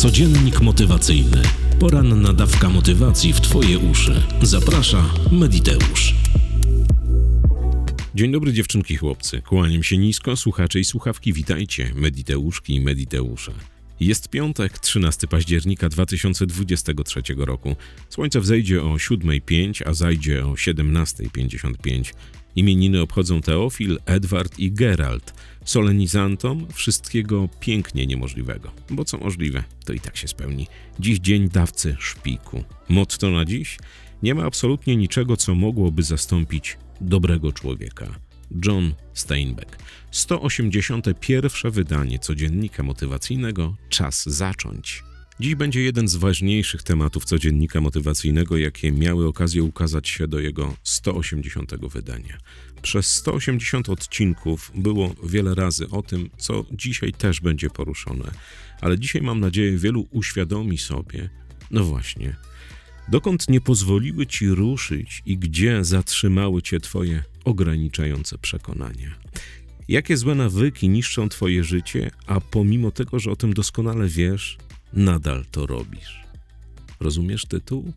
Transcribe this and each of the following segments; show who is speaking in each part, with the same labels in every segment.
Speaker 1: Codziennik motywacyjny. Poranna dawka motywacji w Twoje uszy. Zaprasza Mediteusz.
Speaker 2: Dzień dobry dziewczynki, chłopcy. Kłaniam się nisko, słuchacze i słuchawki, witajcie, Mediteuszki i Mediteusze. Jest piątek, 13 października 2023 roku. Słońce wzejdzie o 7.05, a zajdzie o 17.55. Imieniny obchodzą Teofil, Edward i Gerald. Solenizantom wszystkiego pięknie niemożliwego. Bo co możliwe, to i tak się spełni. Dziś dzień dawcy szpiku. Motto na dziś? Nie ma absolutnie niczego, co mogłoby zastąpić dobrego człowieka. John Steinbeck. 181. wydanie codziennika motywacyjnego. Czas zacząć. Dziś będzie jeden z ważniejszych tematów codziennika motywacyjnego, jakie miały okazję ukazać się do jego 180. wydania. Przez 180 odcinków było wiele razy o tym, co dzisiaj też będzie poruszone, ale dzisiaj mam nadzieję wielu uświadomi sobie, no właśnie, dokąd nie pozwoliły ci ruszyć i gdzie zatrzymały cię twoje ograniczające przekonania. Jakie złe nawyki niszczą twoje życie, a pomimo tego, że o tym doskonale wiesz, nadal to robisz. Rozumiesz tytuł?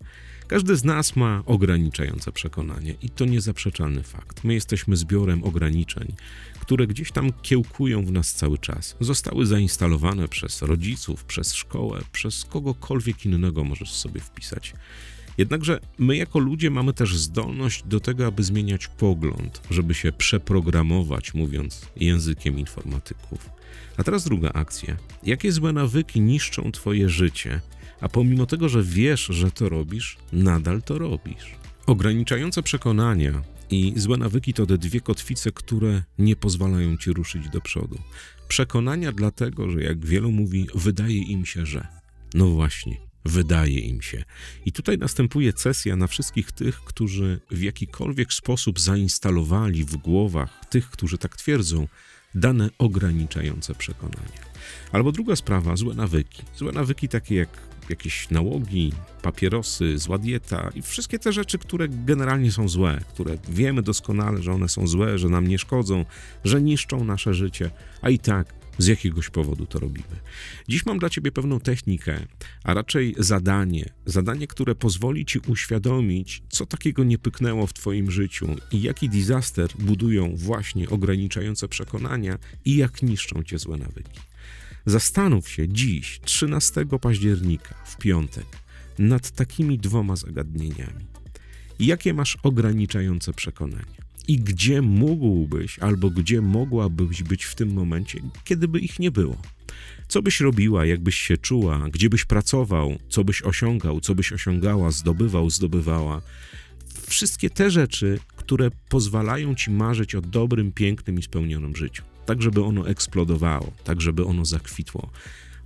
Speaker 2: Każdy z nas ma ograniczające przekonanie i to niezaprzeczalny fakt. My jesteśmy zbiorem ograniczeń, które gdzieś tam kiełkują w nas cały czas. Zostały zainstalowane przez rodziców, przez szkołę, przez kogokolwiek innego możesz sobie wpisać. Jednakże my jako ludzie mamy też zdolność do tego, aby zmieniać pogląd, żeby się przeprogramować, mówiąc językiem informatyków. A teraz druga akcja. Jakie złe nawyki niszczą Twoje życie, a pomimo tego, że wiesz, że to robisz, nadal to robisz? Ograniczające przekonania i złe nawyki to te dwie kotwice, które nie pozwalają Ci ruszyć do przodu. Przekonania dlatego, że jak wielu mówi, wydaje im się, że. No właśnie, wydaje im się. I tutaj następuje cesja na wszystkich tych, którzy w jakikolwiek sposób zainstalowali w głowach tych, którzy tak twierdzą, dane ograniczające przekonania. Albo druga sprawa, złe nawyki. Złe nawyki takie jak jakieś nałogi, papierosy, zła dieta i wszystkie te rzeczy, które generalnie są złe, które wiemy doskonale, że one są złe, że nam nie szkodzą, że niszczą nasze życie, a i tak z jakiegoś powodu to robimy. Dziś mam dla Ciebie pewną technikę, a raczej zadanie. Zadanie, które pozwoli Ci uświadomić, co takiego nie pyknęło w Twoim życiu i jaki disaster budują właśnie ograniczające przekonania i jak niszczą Cię złe nawyki. Zastanów się dziś, 13 października, w piątek, nad takimi dwoma zagadnieniami. Jakie masz ograniczające przekonania? I gdzie mógłbyś albo gdzie mogłabyś być w tym momencie, kiedy by ich nie było. Co byś robiła, jakbyś się czuła, gdzie byś pracował, co byś osiągał, co byś osiągała, zdobywał, zdobywała. Wszystkie te rzeczy, które pozwalają ci marzyć o dobrym, pięknym i spełnionym życiu. Tak, żeby ono eksplodowało, tak, żeby ono zakwitło.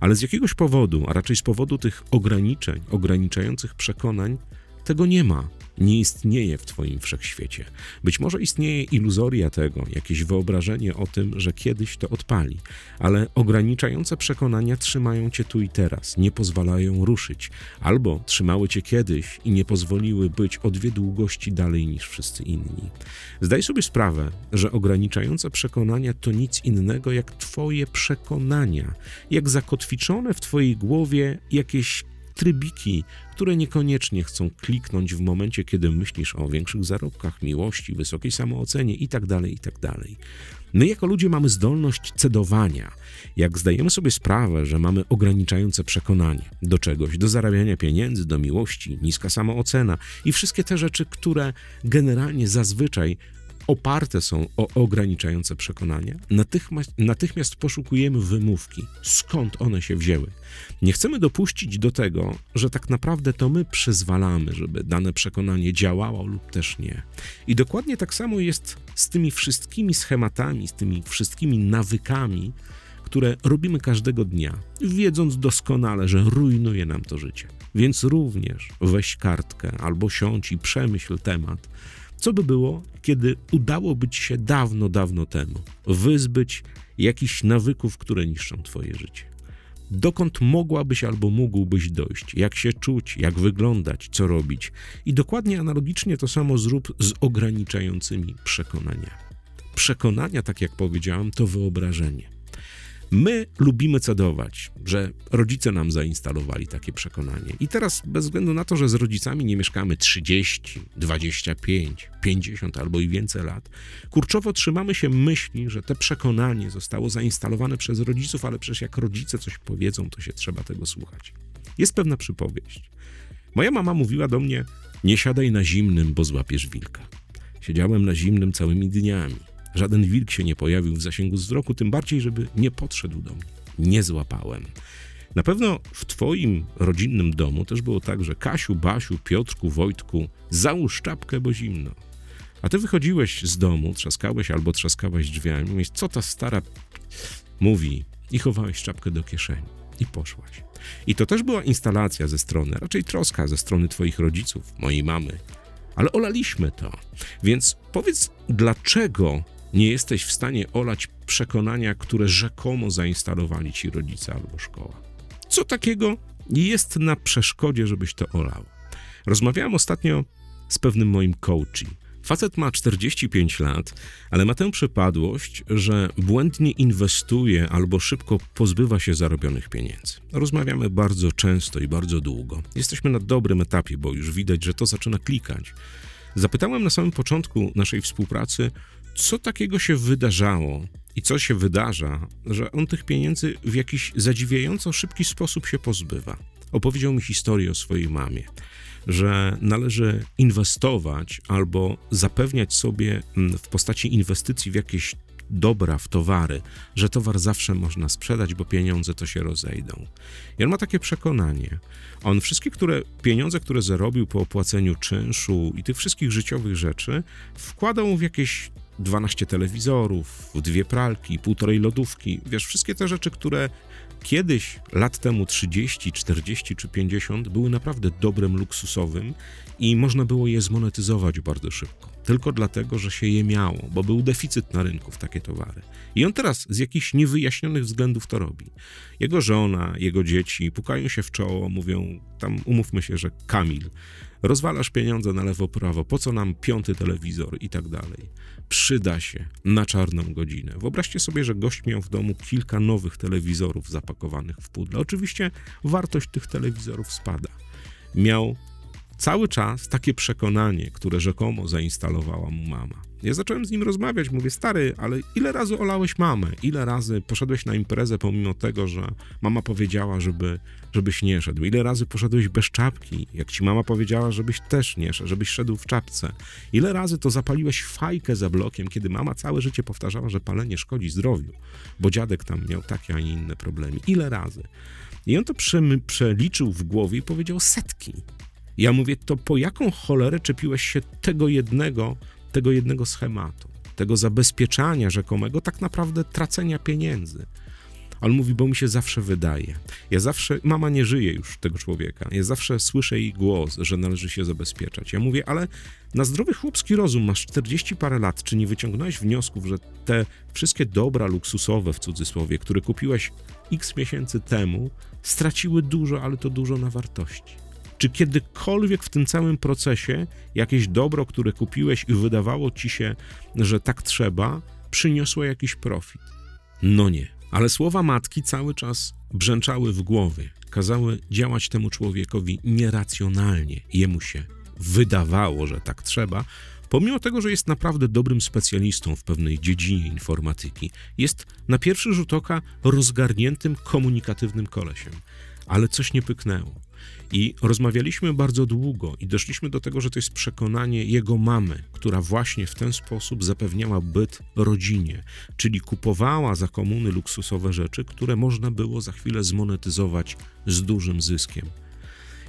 Speaker 2: Ale z jakiegoś powodu, a raczej z powodu tych ograniczeń, ograniczających przekonań, tego nie ma nie istnieje w Twoim wszechświecie. Być może istnieje iluzoria tego, jakieś wyobrażenie o tym, że kiedyś to odpali, ale ograniczające przekonania trzymają Cię tu i teraz, nie pozwalają ruszyć, albo trzymały Cię kiedyś i nie pozwoliły być o dwie długości dalej niż wszyscy inni. Zdaj sobie sprawę, że ograniczające przekonania to nic innego jak Twoje przekonania, jak zakotwiczone w Twojej głowie jakieś trybiki, które niekoniecznie chcą kliknąć w momencie, kiedy myślisz o większych zarobkach, miłości, wysokiej samoocenie itd., tak itd. Tak My jako ludzie mamy zdolność cedowania. Jak zdajemy sobie sprawę, że mamy ograniczające przekonanie do czegoś, do zarabiania pieniędzy, do miłości, niska samoocena i wszystkie te rzeczy, które generalnie zazwyczaj oparte są o ograniczające przekonania, natychmiast, natychmiast poszukujemy wymówki, skąd one się wzięły. Nie chcemy dopuścić do tego, że tak naprawdę to my przyzwalamy, żeby dane przekonanie działało lub też nie. I dokładnie tak samo jest z tymi wszystkimi schematami, z tymi wszystkimi nawykami, które robimy każdego dnia, wiedząc doskonale, że rujnuje nam to życie. Więc również weź kartkę albo siądź i przemyśl temat co by było, kiedy udałoby ci się dawno, dawno temu wyzbyć jakichś nawyków, które niszczą twoje życie? Dokąd mogłabyś albo mógłbyś dojść? Jak się czuć, jak wyglądać, co robić? I dokładnie analogicznie to samo zrób z ograniczającymi przekonaniami. Przekonania, tak jak powiedziałam, to wyobrażenie. My lubimy cedować, że rodzice nam zainstalowali takie przekonanie. I teraz, bez względu na to, że z rodzicami nie mieszkamy 30, 25, 50 albo i więcej lat, kurczowo trzymamy się myśli, że te przekonanie zostało zainstalowane przez rodziców, ale przecież jak rodzice coś powiedzą, to się trzeba tego słuchać. Jest pewna przypowieść. Moja mama mówiła do mnie: Nie siadaj na zimnym, bo złapiesz wilka. Siedziałem na zimnym całymi dniami. Żaden wilk się nie pojawił w zasięgu wzroku, tym bardziej, żeby nie podszedł do mnie. Nie złapałem. Na pewno w Twoim rodzinnym domu też było tak, że Kasiu, Basiu, Piotrku, Wojtku, załóż czapkę, bo zimno. A ty wychodziłeś z domu, trzaskałeś albo trzaskałeś drzwiami, mówisz, co ta stara mówi, i chowałeś czapkę do kieszeni i poszłaś. I to też była instalacja ze strony, raczej troska ze strony Twoich rodziców, mojej mamy. Ale olaliśmy to. Więc powiedz, dlaczego nie jesteś w stanie olać przekonania, które rzekomo zainstalowali ci rodzice albo szkoła. Co takiego jest na przeszkodzie, żebyś to olał? Rozmawiałem ostatnio z pewnym moim coachem. Facet ma 45 lat, ale ma tę przypadłość, że błędnie inwestuje albo szybko pozbywa się zarobionych pieniędzy. Rozmawiamy bardzo często i bardzo długo. Jesteśmy na dobrym etapie, bo już widać, że to zaczyna klikać. Zapytałem na samym początku naszej współpracy, co takiego się wydarzało i co się wydarza, że on tych pieniędzy w jakiś zadziwiająco szybki sposób się pozbywa. Opowiedział mi historię o swojej mamie, że należy inwestować albo zapewniać sobie mm, w postaci inwestycji w jakieś dobra, w towary, że towar zawsze można sprzedać, bo pieniądze to się rozejdą. I on ma takie przekonanie. On wszystkie które, pieniądze, które zarobił po opłaceniu czynszu i tych wszystkich życiowych rzeczy, wkładał w jakieś 12 telewizorów, dwie pralki, półtorej lodówki. Wiesz, wszystkie te rzeczy, które kiedyś, lat temu 30, 40 czy 50, były naprawdę dobrem luksusowym i można było je zmonetyzować bardzo szybko. Tylko dlatego, że się je miało, bo był deficyt na rynku w takie towary. I on teraz z jakichś niewyjaśnionych względów to robi. Jego żona, jego dzieci pukają się w czoło, mówią, tam umówmy się, że Kamil, rozwalasz pieniądze na lewo, prawo, po co nam piąty telewizor i tak dalej. Przyda się na czarną godzinę. Wyobraźcie sobie, że gość miał w domu kilka nowych telewizorów zapakowanych w pudle. Oczywiście wartość tych telewizorów spada. Miał cały czas takie przekonanie, które rzekomo zainstalowała mu mama. Ja zacząłem z nim rozmawiać, mówię, stary, ale ile razy olałeś mamę? Ile razy poszedłeś na imprezę pomimo tego, że mama powiedziała, żeby, żebyś nie szedł? Ile razy poszedłeś bez czapki, jak ci mama powiedziała, żebyś też nie szedł, żebyś szedł w czapce? Ile razy to zapaliłeś fajkę za blokiem, kiedy mama całe życie powtarzała, że palenie szkodzi zdrowiu, bo dziadek tam miał takie, a nie inne problemy? Ile razy? I on to przeliczył w głowie i powiedział setki. Ja mówię, to po jaką cholerę czepiłeś się tego jednego, tego jednego schematu, tego zabezpieczania rzekomego, tak naprawdę tracenia pieniędzy? On mówi, bo mi się zawsze wydaje. Ja zawsze, mama nie żyje już tego człowieka. Ja zawsze słyszę jej głos, że należy się zabezpieczać. Ja mówię, ale na zdrowy chłopski rozum masz 40 parę lat, czy nie wyciągnąłeś wniosków, że te wszystkie dobra luksusowe w cudzysłowie, które kupiłeś x miesięcy temu, straciły dużo, ale to dużo na wartości? Czy kiedykolwiek w tym całym procesie jakieś dobro, które kupiłeś i wydawało ci się, że tak trzeba, przyniosło jakiś profit? No nie. Ale słowa matki cały czas brzęczały w głowie, kazały działać temu człowiekowi nieracjonalnie. Jemu się wydawało, że tak trzeba, pomimo tego, że jest naprawdę dobrym specjalistą w pewnej dziedzinie informatyki, jest na pierwszy rzut oka rozgarniętym, komunikatywnym kolesiem. Ale coś nie pyknęło. I rozmawialiśmy bardzo długo i doszliśmy do tego, że to jest przekonanie jego mamy, która właśnie w ten sposób zapewniała byt rodzinie, czyli kupowała za komuny luksusowe rzeczy, które można było za chwilę zmonetyzować z dużym zyskiem.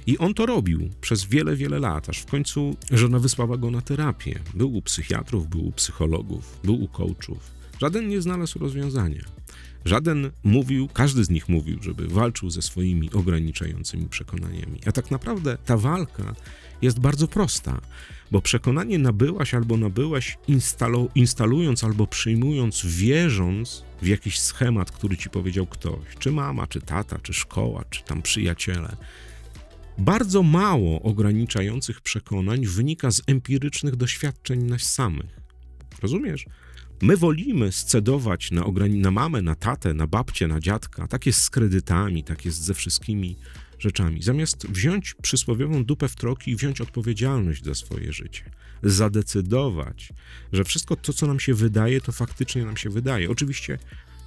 Speaker 2: I on to robił przez wiele, wiele lat, aż w końcu żona wysłała go na terapię. Był u psychiatrów, był u psychologów, był u coachów. Żaden nie znalazł rozwiązania. Żaden mówił, każdy z nich mówił, żeby walczył ze swoimi ograniczającymi przekonaniami. A tak naprawdę ta walka jest bardzo prosta, bo przekonanie nabyłaś albo nabyłaś instalu, instalując albo przyjmując, wierząc w jakiś schemat, który ci powiedział ktoś, czy mama, czy tata, czy szkoła, czy tam przyjaciele. Bardzo mało ograniczających przekonań wynika z empirycznych doświadczeń nas samych. Rozumiesz? My wolimy scedować na, na mamę, na tatę, na babcię, na dziadka. Tak jest z kredytami, tak jest ze wszystkimi rzeczami. Zamiast wziąć przysłowiową dupę w troki i wziąć odpowiedzialność za swoje życie. Zadecydować, że wszystko to, co nam się wydaje, to faktycznie nam się wydaje. Oczywiście,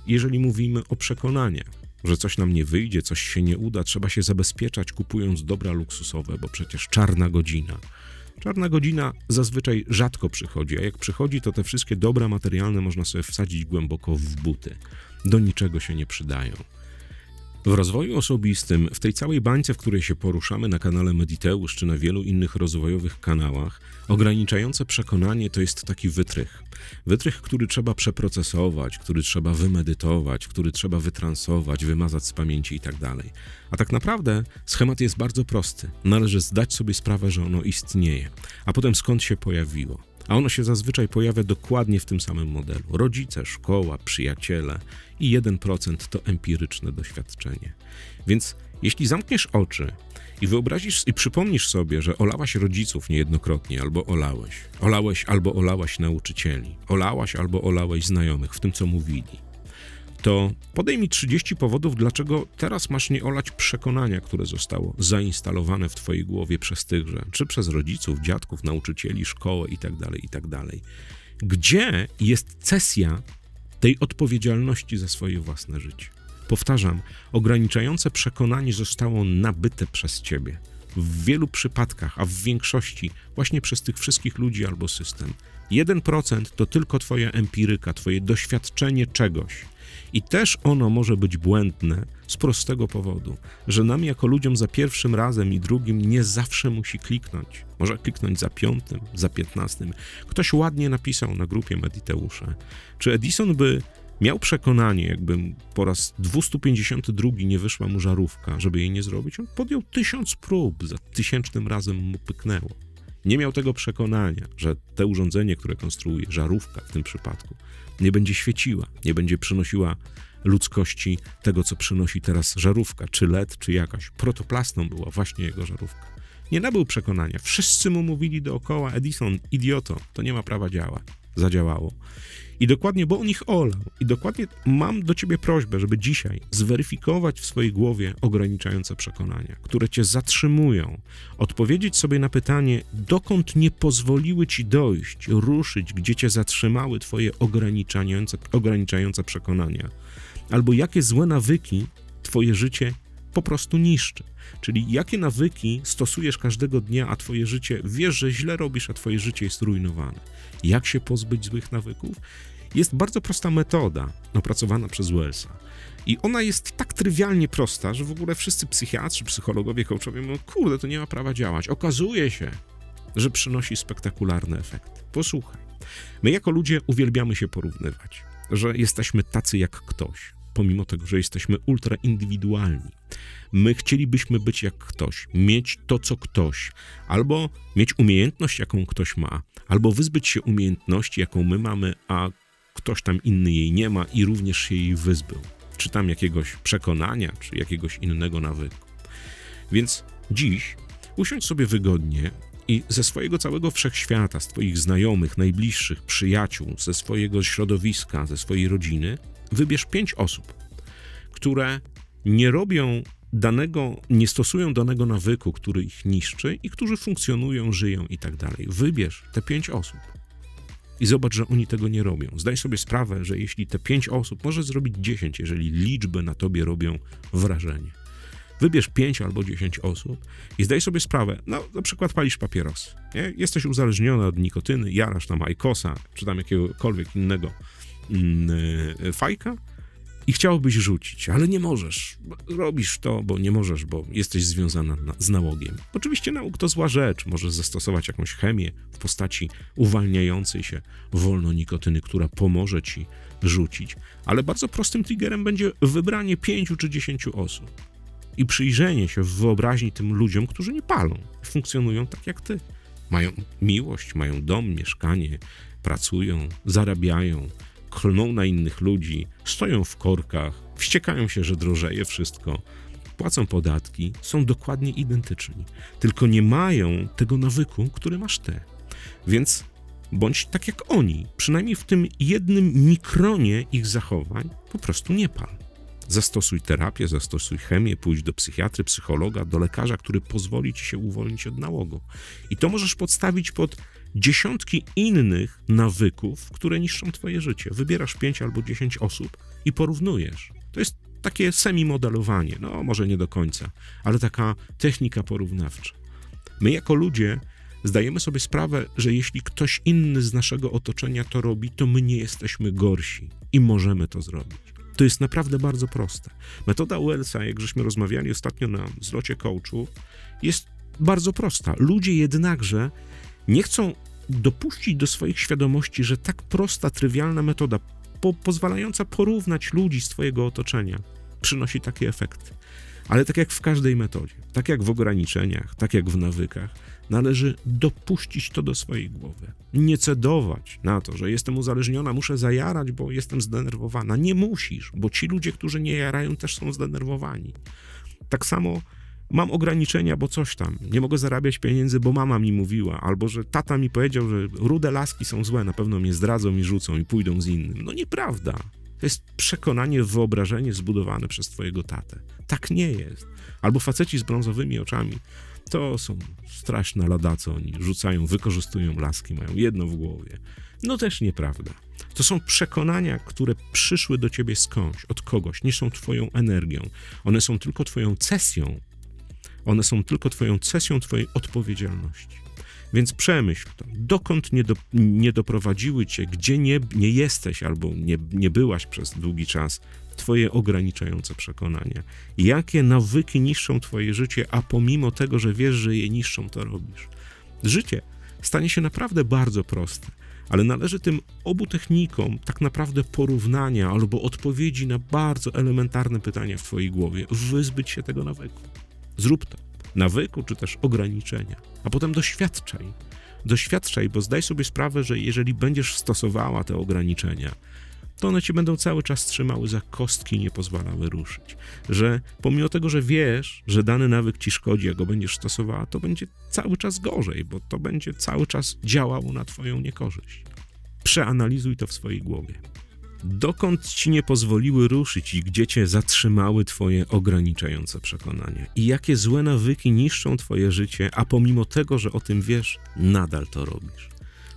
Speaker 2: jeżeli mówimy o przekonaniach, że coś nam nie wyjdzie, coś się nie uda, trzeba się zabezpieczać kupując dobra luksusowe, bo przecież czarna godzina. Czarna godzina zazwyczaj rzadko przychodzi, a jak przychodzi, to te wszystkie dobra materialne można sobie wsadzić głęboko w buty. Do niczego się nie przydają. W rozwoju osobistym, w tej całej bańce, w której się poruszamy na kanale Mediteusz czy na wielu innych rozwojowych kanałach, ograniczające przekonanie to jest taki wytrych. Wytrych, który trzeba przeprocesować, który trzeba wymedytować, który trzeba wytransować, wymazać z pamięci itd. Tak a tak naprawdę schemat jest bardzo prosty. Należy zdać sobie sprawę, że ono istnieje, a potem skąd się pojawiło. A ono się zazwyczaj pojawia dokładnie w tym samym modelu. Rodzice, szkoła, przyjaciele i 1% to empiryczne doświadczenie. Więc jeśli zamkniesz oczy i wyobrazisz i przypomnisz sobie, że olałaś rodziców niejednokrotnie, albo olałeś, olałeś albo olałaś nauczycieli, olałaś albo olałeś znajomych w tym, co mówili, to podej mi 30 powodów, dlaczego teraz masz nie olać przekonania, które zostało zainstalowane w twojej głowie przez tychże, czy przez rodziców, dziadków, nauczycieli, szkołę itd., tak itd. Tak Gdzie jest cesja tej odpowiedzialności za swoje własne życie? Powtarzam, ograniczające przekonanie zostało nabyte przez ciebie. W wielu przypadkach, a w większości właśnie przez tych wszystkich ludzi albo system. 1% to tylko twoja empiryka, twoje doświadczenie czegoś i też ono może być błędne z prostego powodu, że nam jako ludziom za pierwszym razem i drugim nie zawsze musi kliknąć. Może kliknąć za piątym, za piętnastym. Ktoś ładnie napisał na grupie Mediteusze. Czy Edison by miał przekonanie, jakby po raz 252 nie wyszła mu żarówka, żeby jej nie zrobić? On podjął tysiąc prób, za tysięcznym razem mu pyknęło. Nie miał tego przekonania, że te urządzenie, które konstruuje, żarówka w tym przypadku, nie będzie świeciła, nie będzie przynosiła ludzkości tego, co przynosi teraz żarówka, czy LED, czy jakaś. Protoplastą była właśnie jego żarówka. Nie nabył przekonania. Wszyscy mu mówili dookoła, Edison, idioto, to nie ma prawa działać. Zadziałało. I dokładnie, bo on ich olał. I dokładnie mam do ciebie prośbę, żeby dzisiaj zweryfikować w swojej głowie ograniczające przekonania, które cię zatrzymują, odpowiedzieć sobie na pytanie, dokąd nie pozwoliły ci dojść, ruszyć, gdzie cię zatrzymały twoje ograniczające, ograniczające przekonania, albo jakie złe nawyki twoje życie po prostu niszczy. Czyli jakie nawyki stosujesz każdego dnia, a twoje życie wiesz, że źle robisz, a twoje życie jest rujnowane. Jak się pozbyć złych nawyków? Jest bardzo prosta metoda opracowana przez Wellsa. I ona jest tak trywialnie prosta, że w ogóle wszyscy psychiatrzy, psychologowie, coachowie mówią, kurde, to nie ma prawa działać. Okazuje się, że przynosi spektakularny efekt. Posłuchaj. My jako ludzie uwielbiamy się porównywać, że jesteśmy tacy jak ktoś, pomimo tego, że jesteśmy ultra indywidualni. My chcielibyśmy być jak ktoś, mieć to, co ktoś, albo mieć umiejętność, jaką ktoś ma, albo wyzbyć się umiejętności, jaką my mamy, a ktoś tam inny jej nie ma i również się jej wyzbył. Czy tam jakiegoś przekonania, czy jakiegoś innego nawyku. Więc dziś usiądź sobie wygodnie i ze swojego całego wszechświata, z Twoich znajomych, najbliższych, przyjaciół, ze swojego środowiska, ze swojej rodziny, wybierz pięć osób, które nie robią danego, nie stosują danego nawyku, który ich niszczy i którzy funkcjonują, żyją i tak dalej. Wybierz te pięć osób i zobacz, że oni tego nie robią. Zdaj sobie sprawę, że jeśli te pięć osób, może zrobić dziesięć, jeżeli liczby na tobie robią wrażenie. Wybierz pięć albo dziesięć osób i zdaj sobie sprawę, no na przykład palisz papieros, nie? jesteś uzależniony od nikotyny, jarasz tam ajkosa, czy tam jakiegokolwiek innego fajka, i chciałbyś rzucić, ale nie możesz. Robisz to, bo nie możesz, bo jesteś związana na, z nałogiem. Oczywiście nauk to zła rzecz. Możesz zastosować jakąś chemię w postaci uwalniającej się wolno nikotyny, która pomoże ci rzucić, ale bardzo prostym triggerem będzie wybranie pięciu czy dziesięciu osób i przyjrzenie się w wyobraźni tym ludziom, którzy nie palą, funkcjonują tak jak ty. Mają miłość, mają dom, mieszkanie, pracują, zarabiają, klną na innych ludzi, stoją w korkach, wściekają się, że drożeje wszystko, płacą podatki, są dokładnie identyczni, tylko nie mają tego nawyku, który masz ty. Więc bądź tak jak oni, przynajmniej w tym jednym mikronie ich zachowań, po prostu nie pal. Zastosuj terapię, zastosuj chemię, pójdź do psychiatry, psychologa, do lekarza, który pozwoli ci się uwolnić od nałogu. I to możesz podstawić pod dziesiątki innych nawyków, które niszczą twoje życie. Wybierasz pięć albo dziesięć osób i porównujesz. To jest takie semi-modelowanie, no może nie do końca, ale taka technika porównawcza. My jako ludzie zdajemy sobie sprawę, że jeśli ktoś inny z naszego otoczenia to robi, to my nie jesteśmy gorsi i możemy to zrobić. To jest naprawdę bardzo proste. Metoda Wellsa, jak żeśmy rozmawiali ostatnio na zlocie coachu, jest bardzo prosta. Ludzie jednakże nie chcą dopuścić do swoich świadomości, że tak prosta, trywialna metoda, po, pozwalająca porównać ludzi z Twojego otoczenia, przynosi takie efekty. Ale tak jak w każdej metodzie, tak jak w ograniczeniach, tak jak w nawykach, należy dopuścić to do swojej głowy. Nie cedować na to, że jestem uzależniona, muszę zajarać, bo jestem zdenerwowana. Nie musisz, bo ci ludzie, którzy nie jarają, też są zdenerwowani. Tak samo mam ograniczenia, bo coś tam, nie mogę zarabiać pieniędzy, bo mama mi mówiła, albo że tata mi powiedział, że rude laski są złe, na pewno mnie zdradzą i rzucą i pójdą z innym. No nieprawda. To jest przekonanie, wyobrażenie zbudowane przez twojego tatę. Tak nie jest. Albo faceci z brązowymi oczami. To są straszne ladace, oni rzucają, wykorzystują laski, mają jedno w głowie. No też nieprawda. To są przekonania, które przyszły do ciebie skądś, od kogoś, nie są twoją energią. One są tylko twoją cesją. One są tylko twoją cesją twojej odpowiedzialności. Więc przemyśl to, dokąd nie, do, nie doprowadziły cię, gdzie nie, nie jesteś albo nie, nie byłaś przez długi czas, twoje ograniczające przekonania. Jakie nawyki niszczą twoje życie, a pomimo tego, że wiesz, że je niszczą, to robisz. Życie stanie się naprawdę bardzo proste, ale należy tym obu technikom tak naprawdę porównania albo odpowiedzi na bardzo elementarne pytania w twojej głowie, wyzbyć się tego nawyku. Zrób to nawyku czy też ograniczenia, a potem doświadczaj. Doświadczaj, bo zdaj sobie sprawę, że jeżeli będziesz stosowała te ograniczenia, to one cię będą cały czas trzymały za kostki nie pozwalały ruszyć. Że pomimo tego, że wiesz, że dany nawyk ci szkodzi, jak go będziesz stosowała, to będzie cały czas gorzej, bo to będzie cały czas działało na twoją niekorzyść. Przeanalizuj to w swojej głowie dokąd ci nie pozwoliły ruszyć i gdzie cię zatrzymały twoje ograniczające przekonania. I jakie złe nawyki niszczą twoje życie, a pomimo tego, że o tym wiesz, nadal to robisz.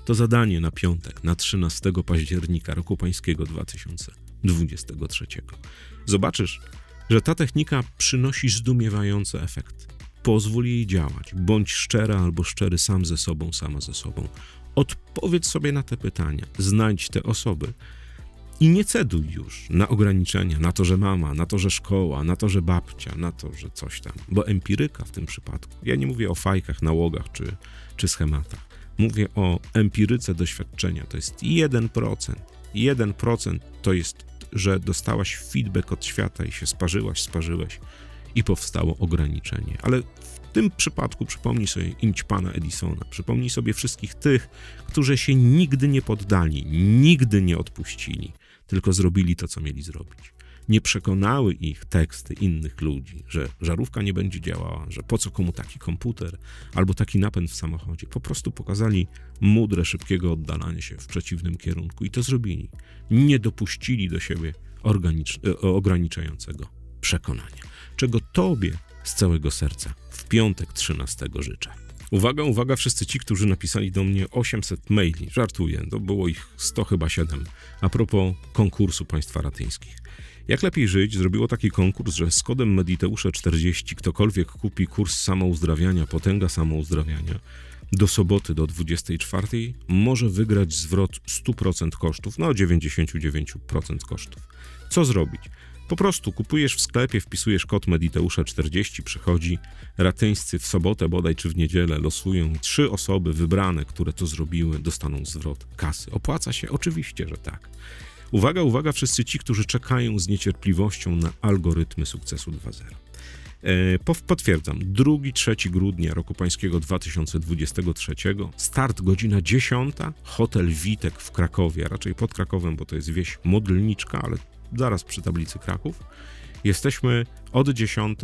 Speaker 2: To zadanie na piątek, na 13 października roku pańskiego 2023. Zobaczysz, że ta technika przynosi zdumiewające efekty. Pozwól jej działać. Bądź szczera albo szczery sam ze sobą, sama ze sobą. Odpowiedz sobie na te pytania. Znajdź te osoby, i nie ceduj już na ograniczenia, na to, że mama, na to, że szkoła, na to, że babcia, na to, że coś tam. Bo empiryka w tym przypadku, ja nie mówię o fajkach, nałogach czy, czy schematach. Mówię o empiryce doświadczenia. To jest 1%. 1% to jest, że dostałaś feedback od świata i się sparzyłaś, sparzyłeś i powstało ograniczenie. Ale w tym przypadku przypomnij sobie imć pana Edisona, przypomnij sobie wszystkich tych, którzy się nigdy nie poddali, nigdy nie odpuścili tylko zrobili to, co mieli zrobić. Nie przekonały ich teksty innych ludzi, że żarówka nie będzie działała, że po co komu taki komputer albo taki napęd w samochodzie. Po prostu pokazali mudre, szybkiego oddalania się w przeciwnym kierunku i to zrobili. Nie dopuścili do siebie e, ograniczającego przekonania, czego Tobie z całego serca w piątek 13 życzę. Uwaga, uwaga, wszyscy ci, którzy napisali do mnie 800 maili. Żartuję, to było ich 100 chyba 7. A propos konkursu państwa ratyńskich. Jak lepiej żyć zrobiło taki konkurs, że z kodem Mediteusze 40 ktokolwiek kupi kurs samouzdrawiania, potęga samouzdrawiania do soboty do 24 może wygrać zwrot 100% kosztów, no 99% kosztów. Co zrobić? Po prostu kupujesz w sklepie, wpisujesz kod Mediteusza 40, przychodzi ratyńscy w sobotę bodaj czy w niedzielę losują i trzy osoby wybrane, które to zrobiły, dostaną zwrot kasy. Opłaca się? Oczywiście, że tak. Uwaga, uwaga, wszyscy ci, którzy czekają z niecierpliwością na algorytmy sukcesu 2.0. E, potwierdzam, 2-3 grudnia roku pańskiego 2023, start godzina 10, hotel Witek w Krakowie, raczej pod Krakowem, bo to jest wieś modlniczka, ale zaraz przy tablicy Kraków. Jesteśmy od 10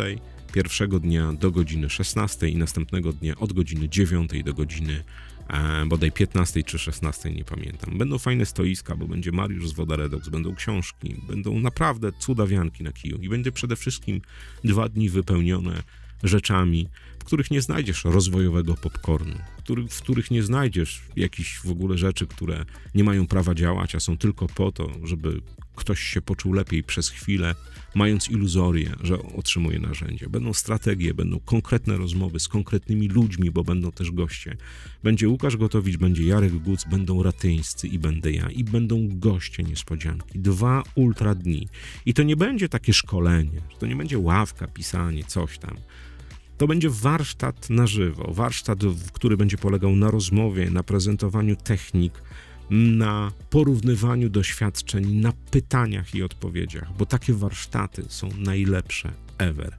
Speaker 2: pierwszego dnia do godziny 16 i następnego dnia od godziny 9 do godziny e, bodaj 15 czy 16, nie pamiętam. Będą fajne stoiska, bo będzie Mariusz z Woda Redox, będą książki, będą naprawdę cudawianki na kiju i będzie przede wszystkim dwa dni wypełnione rzeczami, w których nie znajdziesz rozwojowego popcornu, który, w których nie znajdziesz jakichś w ogóle rzeczy, które nie mają prawa działać, a są tylko po to, żeby ktoś się poczuł lepiej przez chwilę, mając iluzorię, że otrzymuje narzędzie. Będą strategie, będą konkretne rozmowy z konkretnymi ludźmi, bo będą też goście. Będzie Łukasz Gotowicz, będzie Jarek Guc, będą Ratyńscy i będę ja i będą goście niespodzianki. Dwa ultra dni. I to nie będzie takie szkolenie, to nie będzie ławka, pisanie, coś tam. To będzie warsztat na żywo, warsztat, który będzie polegał na rozmowie, na prezentowaniu technik, na porównywaniu doświadczeń, na pytaniach i odpowiedziach, bo takie warsztaty są najlepsze ever.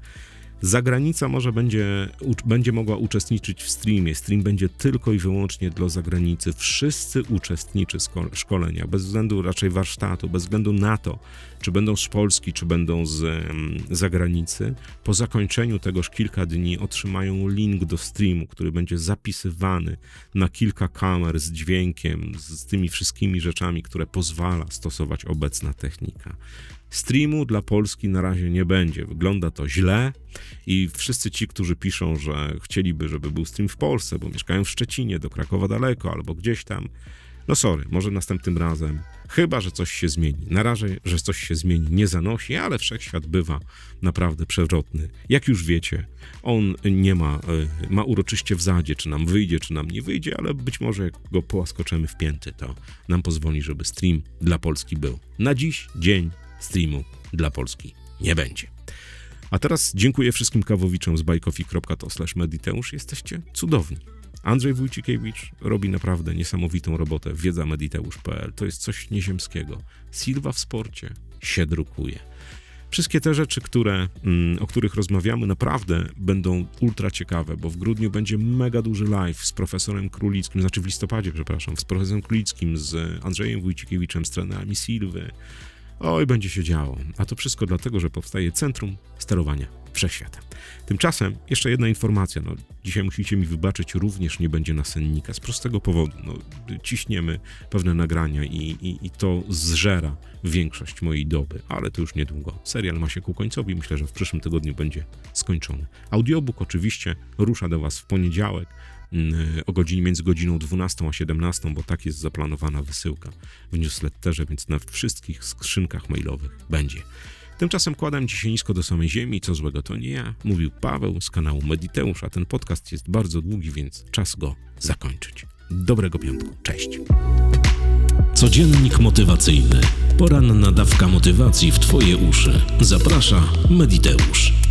Speaker 2: Zagranica może będzie, będzie mogła uczestniczyć w streamie. Stream będzie tylko i wyłącznie dla zagranicy. Wszyscy uczestniczy szkolenia, bez względu raczej warsztatu, bez względu na to, czy będą z Polski, czy będą z zagranicy. Po zakończeniu tegoż kilka dni otrzymają link do streamu, który będzie zapisywany na kilka kamer z dźwiękiem, z tymi wszystkimi rzeczami, które pozwala stosować obecna technika. Streamu dla Polski na razie nie będzie. Wygląda to źle i wszyscy ci, którzy piszą, że chcieliby, żeby był stream w Polsce, bo mieszkają w Szczecinie, do Krakowa daleko albo gdzieś tam, no sorry, może następnym razem. Chyba, że coś się zmieni. Na razie, że coś się zmieni, nie zanosi, ale wszechświat bywa naprawdę przewrotny. Jak już wiecie, on nie ma, e, ma uroczyście w zadzie, czy nam wyjdzie, czy nam nie wyjdzie, ale być może jak go połaskoczemy w pięty, to nam pozwoli, żeby stream dla Polski był. Na dziś dzień streamu dla Polski nie będzie. A teraz dziękuję wszystkim kawowiczom z bajkofi.to mediteusz. Jesteście cudowni. Andrzej Wójcikiewicz robi naprawdę niesamowitą robotę. Wiedza mediteusz.pl to jest coś nieziemskiego. Silva w sporcie się drukuje. Wszystkie te rzeczy, które, mm, o których rozmawiamy, naprawdę będą ultra ciekawe, bo w grudniu będzie mega duży live z profesorem Królickim, znaczy w listopadzie, przepraszam, z profesorem Królickim, z Andrzejem Wójcikiewiczem, z trenerami Silwy, Oj, będzie się działo. A to wszystko dlatego, że powstaje Centrum Sterowania Wszechświatem. Tymczasem jeszcze jedna informacja. No, dzisiaj musicie mi wybaczyć, również nie będzie nasennika. Z prostego powodu. No, ciśniemy pewne nagrania i, i, i to zżera większość mojej doby, ale to już niedługo. Serial ma się ku końcowi. Myślę, że w przyszłym tygodniu będzie skończony. Audiobook oczywiście rusza do Was w poniedziałek o godzinie między godziną 12 a 17, bo tak jest zaplanowana wysyłka w newsletterze, więc na wszystkich skrzynkach mailowych będzie. Tymczasem kładam dzisiaj nisko do samej ziemi, co złego to nie ja, mówił Paweł z kanału Mediteusz, a ten podcast jest bardzo długi, więc czas go zakończyć. Dobrego piątku, cześć.
Speaker 1: Codziennik motywacyjny. Poranna dawka motywacji w Twoje uszy. Zaprasza Mediteusz.